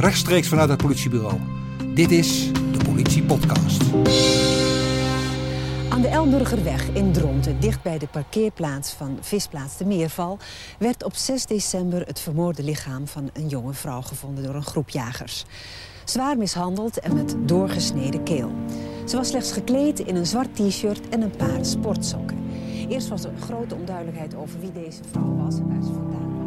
rechtstreeks vanuit het politiebureau. Dit is de Politie Podcast. Aan de Elburgerweg in Dronten, dicht bij de parkeerplaats van Visplaats de Meerval... werd op 6 december het vermoorde lichaam van een jonge vrouw gevonden door een groep jagers. Zwaar mishandeld en met doorgesneden keel. Ze was slechts gekleed in een zwart t-shirt en een paar sportsokken. Eerst was er grote onduidelijkheid over wie deze vrouw was en waar ze vandaan.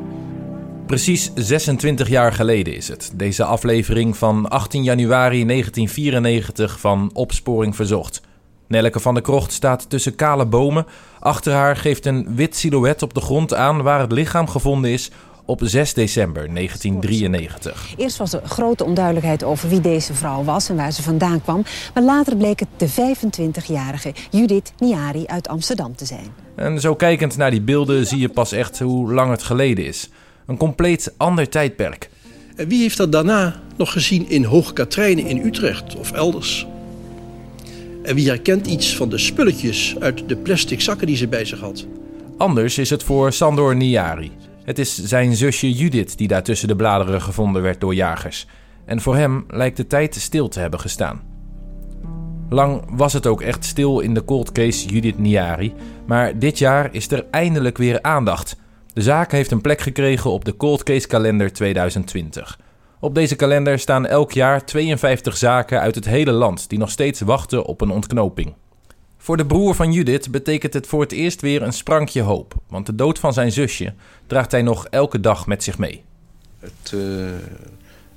Precies 26 jaar geleden is het. Deze aflevering van 18 januari 1994 van Opsporing Verzocht. Nelleke van der Krocht staat tussen kale bomen. Achter haar geeft een wit silhouet op de grond aan waar het lichaam gevonden is op 6 december 1993. Eerst was er grote onduidelijkheid over wie deze vrouw was en waar ze vandaan kwam. Maar later bleek het de 25-jarige Judith Niari uit Amsterdam te zijn. En zo kijkend naar die beelden zie je pas echt hoe lang het geleden is. Een compleet ander tijdperk. En wie heeft dat daarna nog gezien in Hoogkatrijnen in Utrecht of elders? En wie herkent iets van de spulletjes uit de plastic zakken die ze bij zich had? Anders is het voor Sandor Niari. Het is zijn zusje Judith die daar tussen de bladeren gevonden werd door jagers. En voor hem lijkt de tijd stil te hebben gestaan. Lang was het ook echt stil in de cold case Judith Niari, maar dit jaar is er eindelijk weer aandacht. De zaak heeft een plek gekregen op de cold case kalender 2020. Op deze kalender staan elk jaar 52 zaken uit het hele land die nog steeds wachten op een ontknoping. Voor de broer van Judith betekent het voor het eerst weer een sprankje hoop, want de dood van zijn zusje draagt hij nog elke dag met zich mee. Het, eh,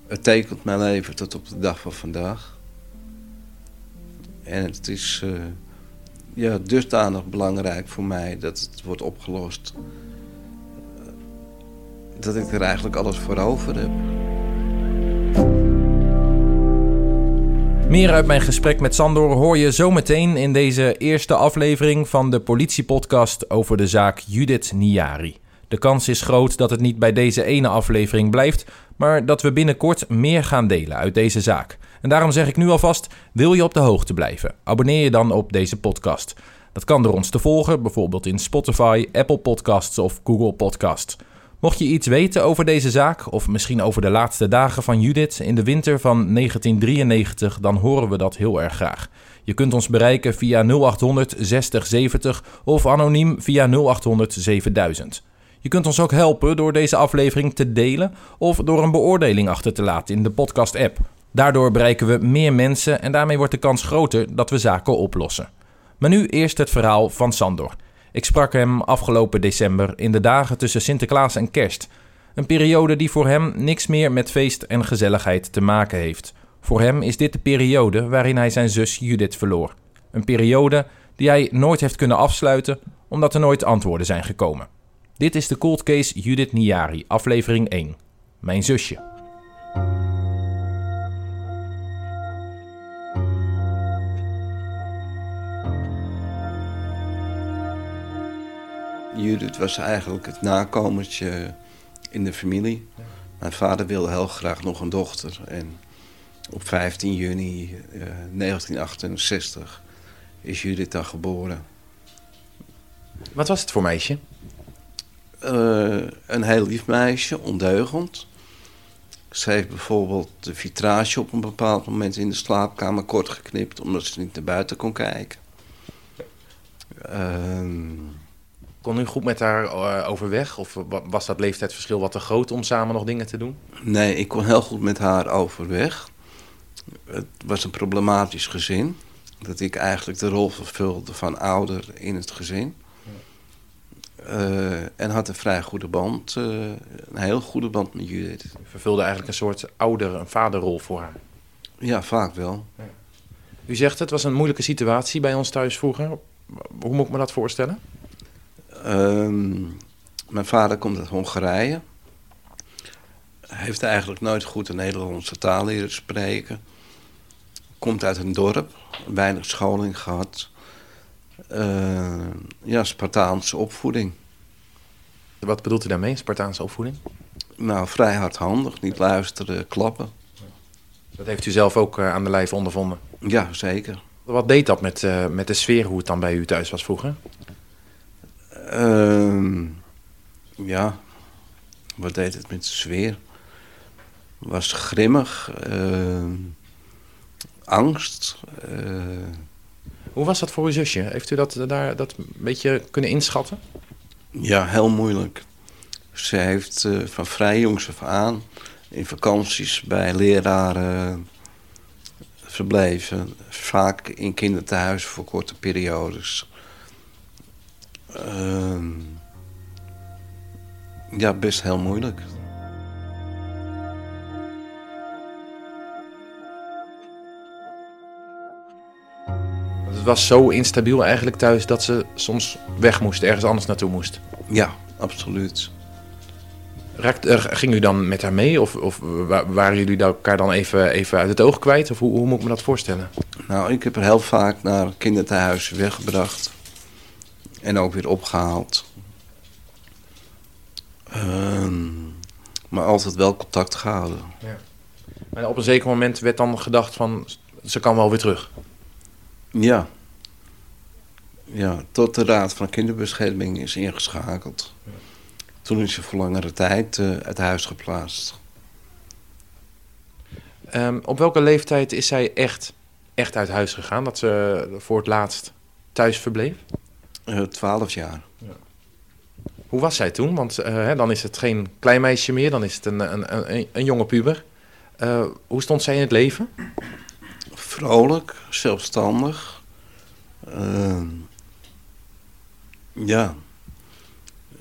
het tekent mijn leven tot op de dag van vandaag. En het is eh, ja, dusdanig belangrijk voor mij dat het wordt opgelost. Dat ik er eigenlijk alles voor over heb. Meer uit mijn gesprek met Sandor hoor je zometeen in deze eerste aflevering van de politiepodcast over de zaak Judith Niari. De kans is groot dat het niet bij deze ene aflevering blijft, maar dat we binnenkort meer gaan delen uit deze zaak. En daarom zeg ik nu alvast: wil je op de hoogte blijven? Abonneer je dan op deze podcast. Dat kan door ons te volgen, bijvoorbeeld in Spotify, Apple Podcasts of Google Podcasts. Mocht je iets weten over deze zaak, of misschien over de laatste dagen van Judith in de winter van 1993, dan horen we dat heel erg graag. Je kunt ons bereiken via 0800 60 70 of anoniem via 0800 7000. Je kunt ons ook helpen door deze aflevering te delen of door een beoordeling achter te laten in de podcast-app. Daardoor bereiken we meer mensen en daarmee wordt de kans groter dat we zaken oplossen. Maar nu eerst het verhaal van Sandor. Ik sprak hem afgelopen december in de dagen tussen Sinterklaas en Kerst. Een periode die voor hem niks meer met feest en gezelligheid te maken heeft. Voor hem is dit de periode waarin hij zijn zus Judith verloor. Een periode die hij nooit heeft kunnen afsluiten omdat er nooit antwoorden zijn gekomen. Dit is de cold case Judith Niari, aflevering 1. Mijn zusje. Judith was eigenlijk het nakomertje in de familie. Mijn vader wilde heel graag nog een dochter. En op 15 juni eh, 1968 is Judith dan geboren. Wat was het voor meisje? Eh, een heel lief meisje, ondeugend. Ze heeft bijvoorbeeld de vitrage op een bepaald moment in de slaapkamer kort geknipt... omdat ze niet naar buiten kon kijken. Ehm, Kon u goed met haar eh, overweg? Of wa- was dat leeftijdsverschil wat te groot om samen nog dingen te doen? nee, ik kon heel goed met haar overweg. Het was een problematisch gezin. Dat ik eigenlijk de rol vervulde van ouder in het gezin. Eh, en had een vrij goede band, eh, een heel goede band met Judith. Vervulde eigenlijk een soort ouder, een vaderrol voor haar. Ja, vaak wel. U zegt het was een moeilijke situatie bij ons thuis vroeger. Hoe moet ik me dat voorstellen? Ehm, mijn vader komt uit Hongarije. Hij heeft eigenlijk nooit goed de Nederlandse taal leren spreken. Komt uit een dorp, weinig scholing gehad. Eh, ja, Spartaanse opvoeding. Wat bedoelt u daarmee, Spartaanse opvoeding? Nou, vrij hardhandig, niet luisteren, klappen. Dat heeft u zelf ook eh, aan de lijf ondervonden. Ja, zeker. Wat deed dat met, eh, met de sfeer, hoe het dan bij u thuis was vroeger? Ehm, ja, wat deed het met de sfeer? Was grimmig, eh, angst. eh, Hoe was dat voor uw zusje? Heeft u dat, daar, dat een beetje kunnen inschatten? ja, heel moeilijk. Ze heeft eh, van vrij jongs af aan in vakanties bij leraren verbleven. Vaak in kinderthuizen voor korte periodes. Ehm, ja, best heel moeilijk. Het was zo instabiel eigenlijk thuis dat ze soms weg moest, ergens anders naartoe moest. Ja, absoluut. Raakt, eh, ging u dan met haar mee of, of wa- waren jullie elkaar dan even, even uit het oog kwijt? Of hoe, hoe moet ik me dat voorstellen? Nou, ik heb haar heel vaak naar kinderthuizen weggebracht. En ook weer opgehaald. Ehm, maar altijd wel contact gehouden. Maar op een zeker moment werd dan gedacht van, ze kan wel weer terug. Ja. Ja, tot de Raad van Kinderbescherming is ingeschakeld. Toen is ze voor langere tijd eh, uit huis geplaatst. Ehm, op welke leeftijd is zij echt, echt uit huis gegaan? Dat ze voor het laatst thuis verbleef? Eh, Twaalf jaar. Hoe was zij toen? Want eh, hè, dan is het geen klein meisje meer, dan is het een, een, een, een jonge puber. Eh, hoe stond zij in het leven? Vrolijk, zelfstandig. Ehm, ja.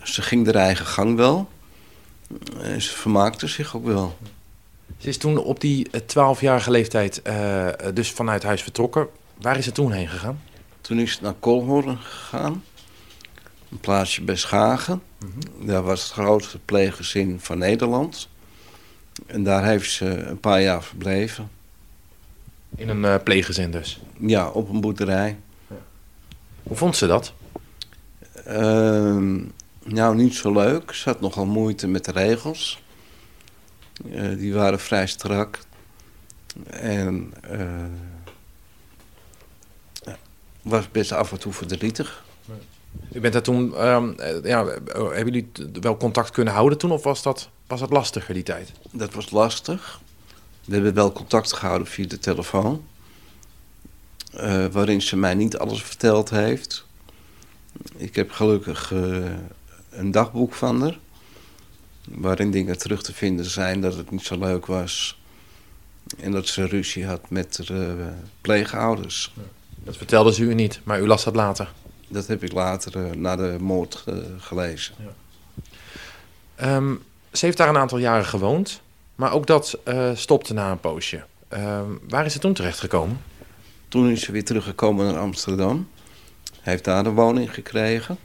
Ze ging haar eigen gang wel. En ze vermaakte zich ook wel. Ze is toen op die eh, 12-jarige leeftijd dus vanuit huis vertrokken. Waar is ze toen heen gegaan? Toen is ze naar Kolhoorn gegaan. Een plaatsje bij Schagen. Daar was het grootste pleeggezin van Nederland. En daar heeft ze een paar jaar verbleven. In een eh pleeggezin dus. Ja, op een boerderij. Hoe vond ze dat? Ehm, nou, niet zo leuk. Ze had nogal moeite met de regels. Eh, die waren vrij strak. En eh, ja, was best af en toe verdrietig. U bent daar toen, ehm, eh, ja, hebben jullie wel contact kunnen houden toen of was dat, was dat lastiger die tijd? Dat was lastig. We hebben wel contact gehouden via de telefoon. eh, waarin ze mij niet alles verteld heeft. Ik heb gelukkig eh, een dagboek van haar. Waarin dingen terug te vinden zijn dat het niet zo leuk was. En dat ze ruzie had met de eh, pleegouders. Dat vertelde ze u niet, maar u las dat later. Dat heb ik later eh, na de moord eh, gelezen. Ehm, ze heeft daar een aantal jaren gewoond, maar ook dat eh, stopte na een poosje. Ehm, waar is ze toen terechtgekomen? Toen is ze weer teruggekomen naar Amsterdam. Hij heeft daar een woning gekregen.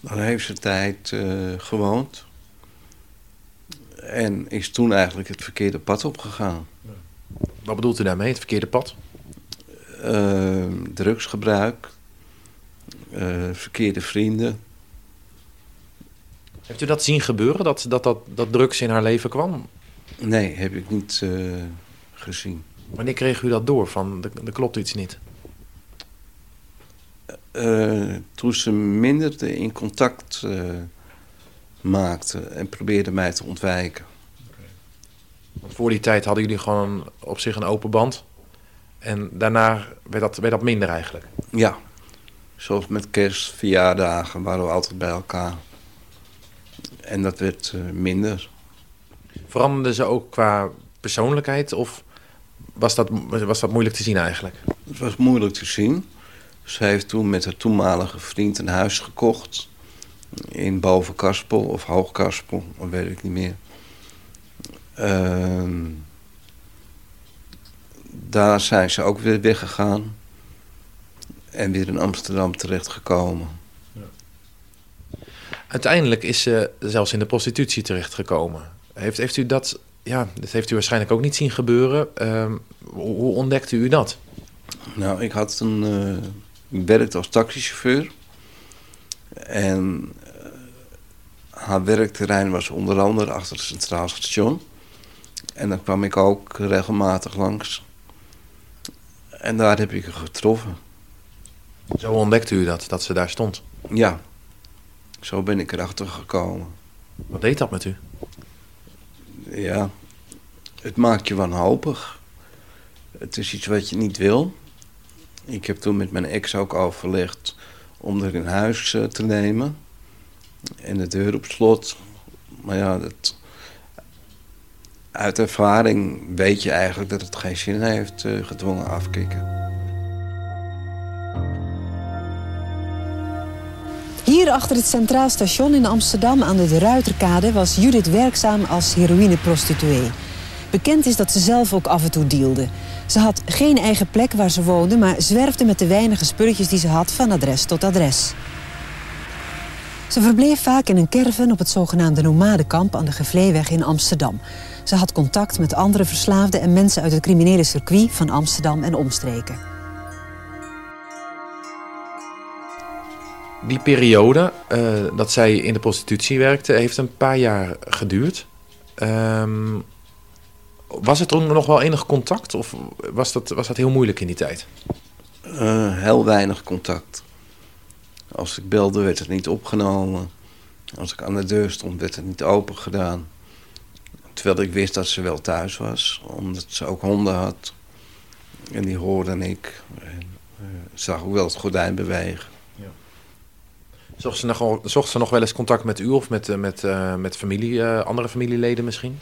Dan heeft ze tijd gewoond. En is toen eigenlijk het verkeerde pad opgegaan. Wat bedoelt u daarmee, het verkeerde pad? Eh, drugsgebruik. eh, verkeerde vrienden. Heeft u dat zien gebeuren, dat, dat, dat, dat drugs in haar leven kwam? Nee, heb ik niet eh, gezien. Wanneer kreeg u dat door, van er, klopt iets niet? Eh, toen ze minder in contact maakte en probeerde mij te ontwijken. Want voor die tijd hadden jullie gewoon op zich een open band. En daarna werd dat, werd dat minder eigenlijk. Ja, zoals met kerst, verjaardagen waren we altijd bij elkaar. En dat werd eh, minder. Veranderde ze ook qua persoonlijkheid of was dat, was dat moeilijk te zien eigenlijk? Het was moeilijk te zien. Ze heeft toen met haar toenmalige vriend een huis gekocht. In Bovenkarspel of Hoogkarspel, dat weet ik niet meer. Ehm, daar zijn ze ook weer weggegaan. En weer in Amsterdam terechtgekomen. Uiteindelijk is ze zelfs in de prostitutie terechtgekomen. Heeft, heeft u dat, ja, dat heeft u waarschijnlijk ook niet zien gebeuren. Ehm, hoe, ontdekte u dat? Nou, ik had een. eh, ik werkte als taxichauffeur. En eh, haar werkterrein was onder andere achter het Centraal Station. En daar kwam ik ook regelmatig langs. En daar heb ik haar getroffen. Zo ontdekte u dat, dat ze daar stond. Ja, zo ben ik erachter gekomen. Wat deed dat met u? Ja, het maakt je wanhopig. Het is iets wat je niet wil. Ik heb toen met mijn ex ook overlegd om er in huis eh, te nemen. En de deur op slot. Maar ja, dat, uit ervaring weet je eigenlijk dat het geen zin heeft uh, gedwongen afkicken. Hier achter het Centraal Station in Amsterdam aan de De Ruiterkade was Judith werkzaam als heroïneprostituee. Bekend is dat ze zelf ook af en toe dealde. Ze had geen eigen plek waar ze woonde, maar zwerfde met de weinige spulletjes die ze had van adres tot adres. Ze verbleef vaak in een caravan op het zogenaamde nomadenkamp aan de Gevleeweg in Amsterdam. Ze had contact met andere verslaafden en mensen uit het criminele circuit van Amsterdam en omstreken. Die periode uh, dat zij in de prostitutie werkte, heeft een paar jaar geduurd. Um, was er toen nog wel enig contact of was dat, was dat heel moeilijk in die tijd? Uh, heel weinig contact. Als ik belde, werd het niet opgenomen. Als ik aan de deur stond, werd het niet open gedaan. Terwijl ik wist dat ze wel thuis was, omdat ze ook honden had. En die hoorde ik. En, uh, zag ook wel het gordijn bewegen. Zocht ze, nog, zocht ze nog wel eens contact met u of met, met, uh, met familie, uh, andere familieleden misschien?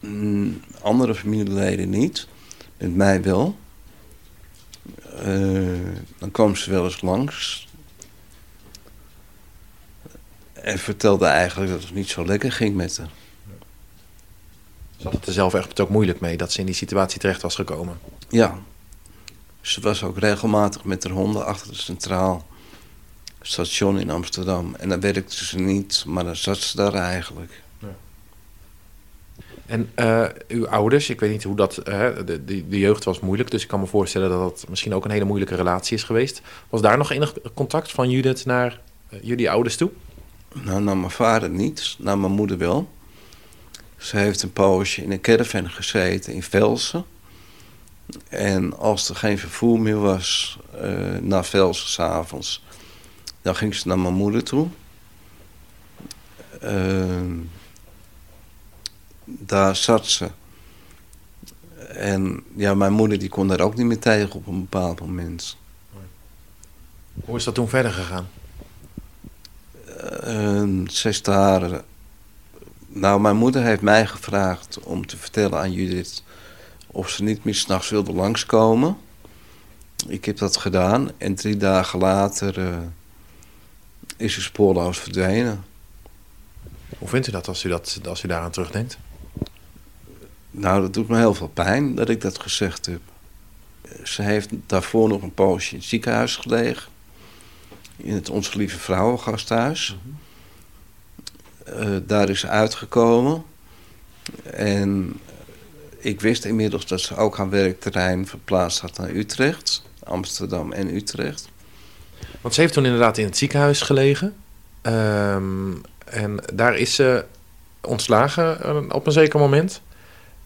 Mm, andere familieleden niet. Met mij wel. Dan kwam ze wel eens langs. En vertelde eigenlijk dat het niet zo lekker ging met haar. Ze had het er zelf echt ook moeilijk mee dat ze in die situatie terecht was gekomen. Ja. Ze was ook regelmatig met haar honden achter het centraal station in Amsterdam. En dan werkte ze niet, maar dan zat ze daar eigenlijk. Ja. En uh, uw ouders, ik weet niet hoe dat. Uh, de, de, de, jeugd was moeilijk, dus ik kan me voorstellen dat dat misschien ook een hele moeilijke relatie is geweest. Was daar nog enig contact van Judith naar uh, jullie ouders toe? Nou, naar mijn vader niet, naar mijn moeder wel. Ze heeft een poosje in een caravan gezeten in Velsen. En als er geen vervoer meer was naar Velsen s'avonds, dan ging ze naar mijn moeder toe. Uh, daar zat ze. En ja, mijn moeder die kon daar ook niet meer tegen op een bepaald moment. Hoe is dat toen verder gegaan? Uh, daar... Nou, mijn moeder heeft mij gevraagd om te vertellen aan Judith... of ze niet meer s'nachts wilde langskomen. Ik heb dat gedaan en drie dagen later... Uh, is ze spoorloos verdwenen. Hoe vindt u dat als u, dat, als u daaraan terugdenkt? Nou, dat doet me heel veel pijn dat ik dat gezegd heb. Ze heeft daarvoor nog een poosje in het ziekenhuis gelegen. In het Onze Lieve Vrouwengasthuis. Mm -hmm. uh, daar is ze uitgekomen. En ik wist inmiddels dat ze ook haar werkterrein verplaatst had naar Utrecht. Amsterdam en Utrecht. Want ze heeft toen inderdaad in het ziekenhuis gelegen. Um, en daar is ze ontslagen uh, op een zeker moment.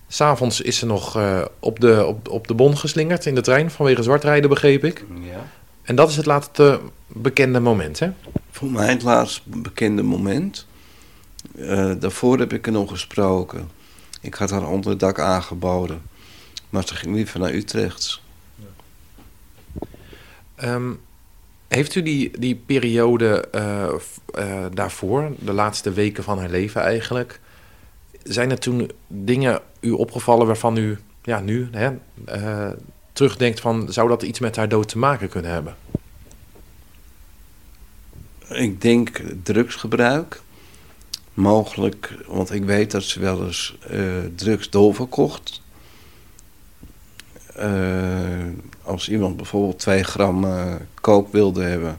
S'avonds is ze nog uh, op, de, op, op de bon geslingerd in de trein vanwege zwartrijden, begreep ik. Ja. En dat is het laatste bekende moment, hè? Voor mij het laatste bekende moment. Uh, daarvoor heb ik er nog gesproken. Ik had haar onder het dak aangeboden. Maar ze ging liever naar Utrecht. Ja. Um, heeft u die, die periode uh, uh, daarvoor, de laatste weken van haar leven eigenlijk, zijn er toen dingen u opgevallen waarvan u ja, nu hè, terugdenkt van zou dat iets met haar dood te maken kunnen hebben? Ik denk drugsgebruik. Mogelijk, want ik weet dat ze wel eens drugs doorverkocht. Uh, als iemand bijvoorbeeld 2 gram uh, wilde hebben,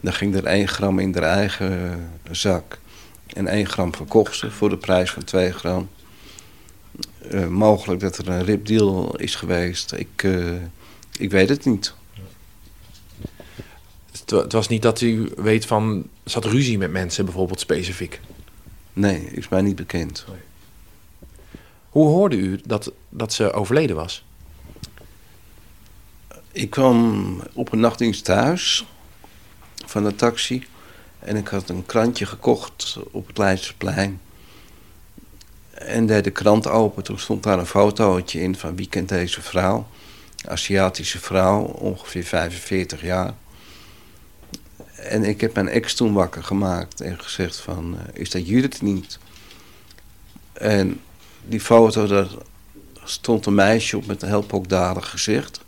dan ging er 1 gram in de eigen zak. En 1 gram verkocht ze voor de prijs van 2 gram. Uh, mogelijk dat er een ripdeal is geweest. Ik, uh, ik weet het niet. Het was niet dat u weet van... zat ruzie met mensen bijvoorbeeld specifiek? Nee, is mij niet bekend. Nee. Hoe hoorde u dat, dat ze overleden was? Ik kwam op een nachtdienst thuis van de taxi. En ik had een krantje gekocht op het Leidseplein. En deed de krant open. Toen stond daar een fotootje in van wie kent deze vrouw. Aziatische vrouw, ongeveer 45 jaar. En ik heb mijn ex toen wakker gemaakt en gezegd van, eh, is dat Judith niet? En die foto, daar stond een meisje op met een heel pokdalig gezicht.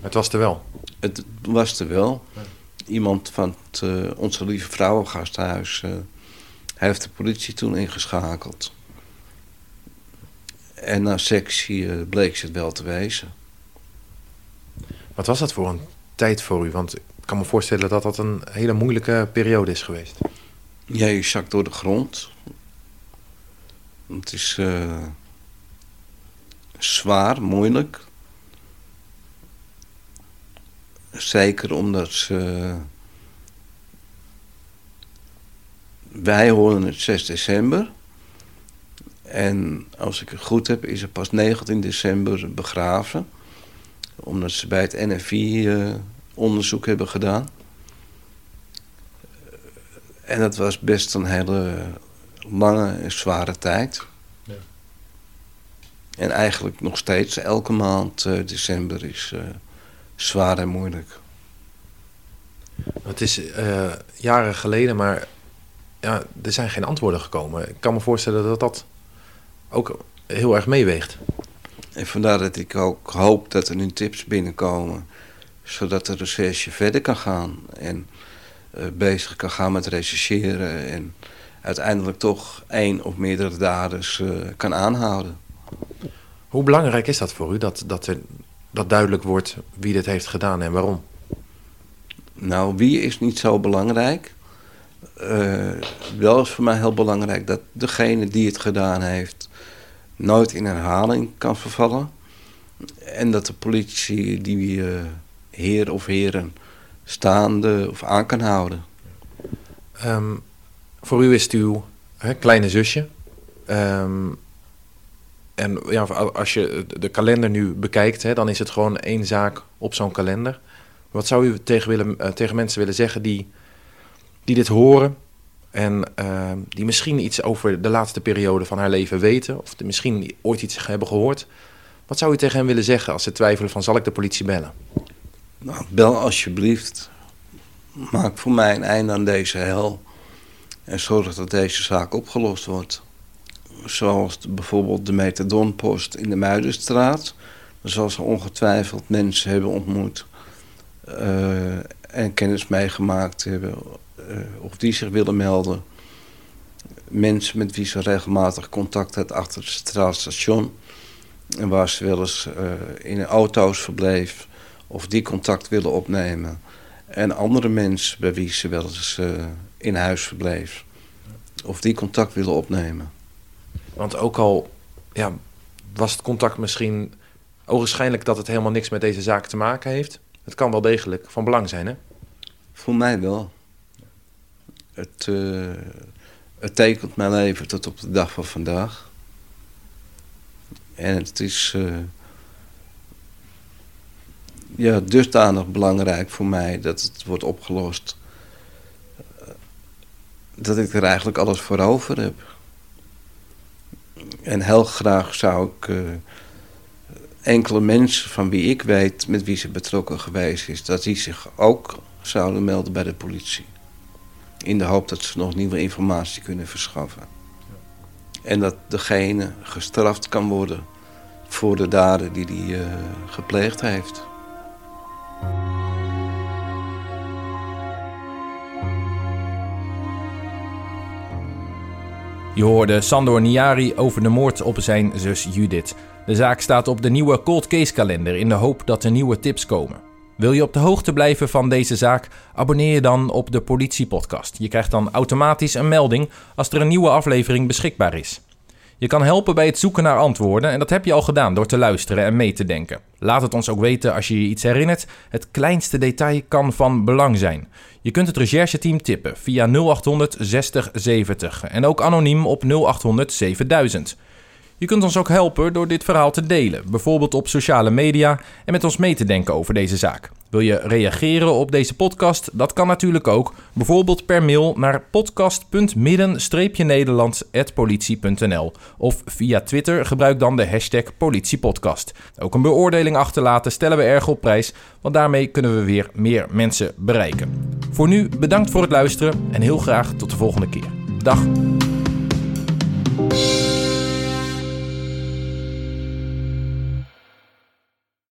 Het was er wel? Het was er wel. Iemand van het, uh, Onze Lieve Vrouwengasthuis uh, heeft de politie toen ingeschakeld. En na sectie uh, bleek ze het wel te wezen. Wat was dat voor een tijd voor u? Want ik kan me voorstellen dat dat een hele moeilijke periode is geweest. Ja, je zakt door de grond. Het is uh, zwaar, moeilijk. Zeker omdat ze. Wij horen het 6 december. En als ik het goed heb, is het pas 19 december begraven. Omdat ze bij het NFI uh, onderzoek hebben gedaan. En dat was best een hele lange en zware tijd. Ja. En eigenlijk nog steeds, elke maand uh, december is uh, zwaar en moeilijk. Het is uh, jaren geleden, maar ja, er zijn geen antwoorden gekomen. Ik kan me voorstellen dat dat ook heel erg meeweegt. En vandaar dat ik ook hoop dat er nu tips binnenkomen, zodat de recherche verder kan gaan en bezig kan gaan met rechercheren en uiteindelijk toch één of meerdere daders uh, kan aanhouden. Hoe belangrijk is dat voor u, dat, dat, er, dat duidelijk wordt wie dit heeft gedaan en waarom? Nou, wie is niet zo belangrijk. Uh, wel is voor mij heel belangrijk dat degene die het gedaan heeft... nooit in herhaling kan vervallen. En dat de politie die uh, heer of heren staande of aan kan houden. Um, voor u is het uw hè, kleine zusje. Um, en ja, als je de kalender nu bekijkt, hè, dan is het gewoon één zaak op zo'n kalender. Wat zou u tegen, willen, uh, tegen mensen willen zeggen die, die dit horen en uh, die misschien iets over de laatste periode van haar leven weten, of misschien ooit iets hebben gehoord? Wat zou u tegen hen willen zeggen als ze twijfelen van zal ik de politie bellen? Nou, bel alsjeblieft. Maak voor mij een einde aan deze hel. En zorg dat deze zaak opgelost wordt. Zoals bijvoorbeeld de methadonpost in de Muidenstraat. Zoals ze ongetwijfeld mensen hebben ontmoet. Uh, en kennis meegemaakt hebben. Uh, of die zich willen melden. Mensen met wie ze regelmatig contact had achter het straatstation. En waar ze wel eens uh, in auto's verbleef. Of die contact willen opnemen. En andere mensen bij wie ze wel eens in huis verbleef. Of die contact willen opnemen. Want ook al ja, was het contact misschien ogenschijnlijk dat het helemaal niks met deze zaak te maken heeft. Het kan wel degelijk van belang zijn, hè? Voor mij wel. Het, uh, het tekent mijn leven tot op de dag van vandaag. En het is uh, ja, dusdanig belangrijk voor mij dat het wordt opgelost dat ik er eigenlijk alles voor over heb. En heel graag zou ik enkele mensen van wie ik weet met wie ze betrokken geweest is, dat die zich ook zouden melden bij de politie. In de hoop dat ze nog nieuwe informatie kunnen verschaffen. En dat degene gestraft kan worden voor de daden die hij uh, gepleegd heeft. Je hoorde Sandor Niari over de moord op zijn zus Judith. De zaak staat op de nieuwe cold case kalender in de hoop dat er nieuwe tips komen. Wil je op de hoogte blijven van deze zaak? Abonneer je dan op de politiepodcast. Je krijgt dan automatisch een melding als er een nieuwe aflevering beschikbaar is. Je kan helpen bij het zoeken naar antwoorden en dat heb je al gedaan door te luisteren en mee te denken. Laat het ons ook weten als je je iets herinnert. Het kleinste detail kan van belang zijn. Je kunt het rechercheteam tippen via 0800 60 70 en ook anoniem op 0800 7000. Je kunt ons ook helpen door dit verhaal te delen, bijvoorbeeld op sociale media en met ons mee te denken over deze zaak. Wil je reageren op deze podcast? Dat kan natuurlijk ook. Bijvoorbeeld per mail naar podcast.midden-nederland.politie.nl of via Twitter gebruik dan de hashtag politiepodcast. Ook een beoordeling achterlaten stellen we erg op prijs, want daarmee kunnen we weer meer mensen bereiken. Voor nu bedankt voor het luisteren en heel graag tot de volgende keer. Dag!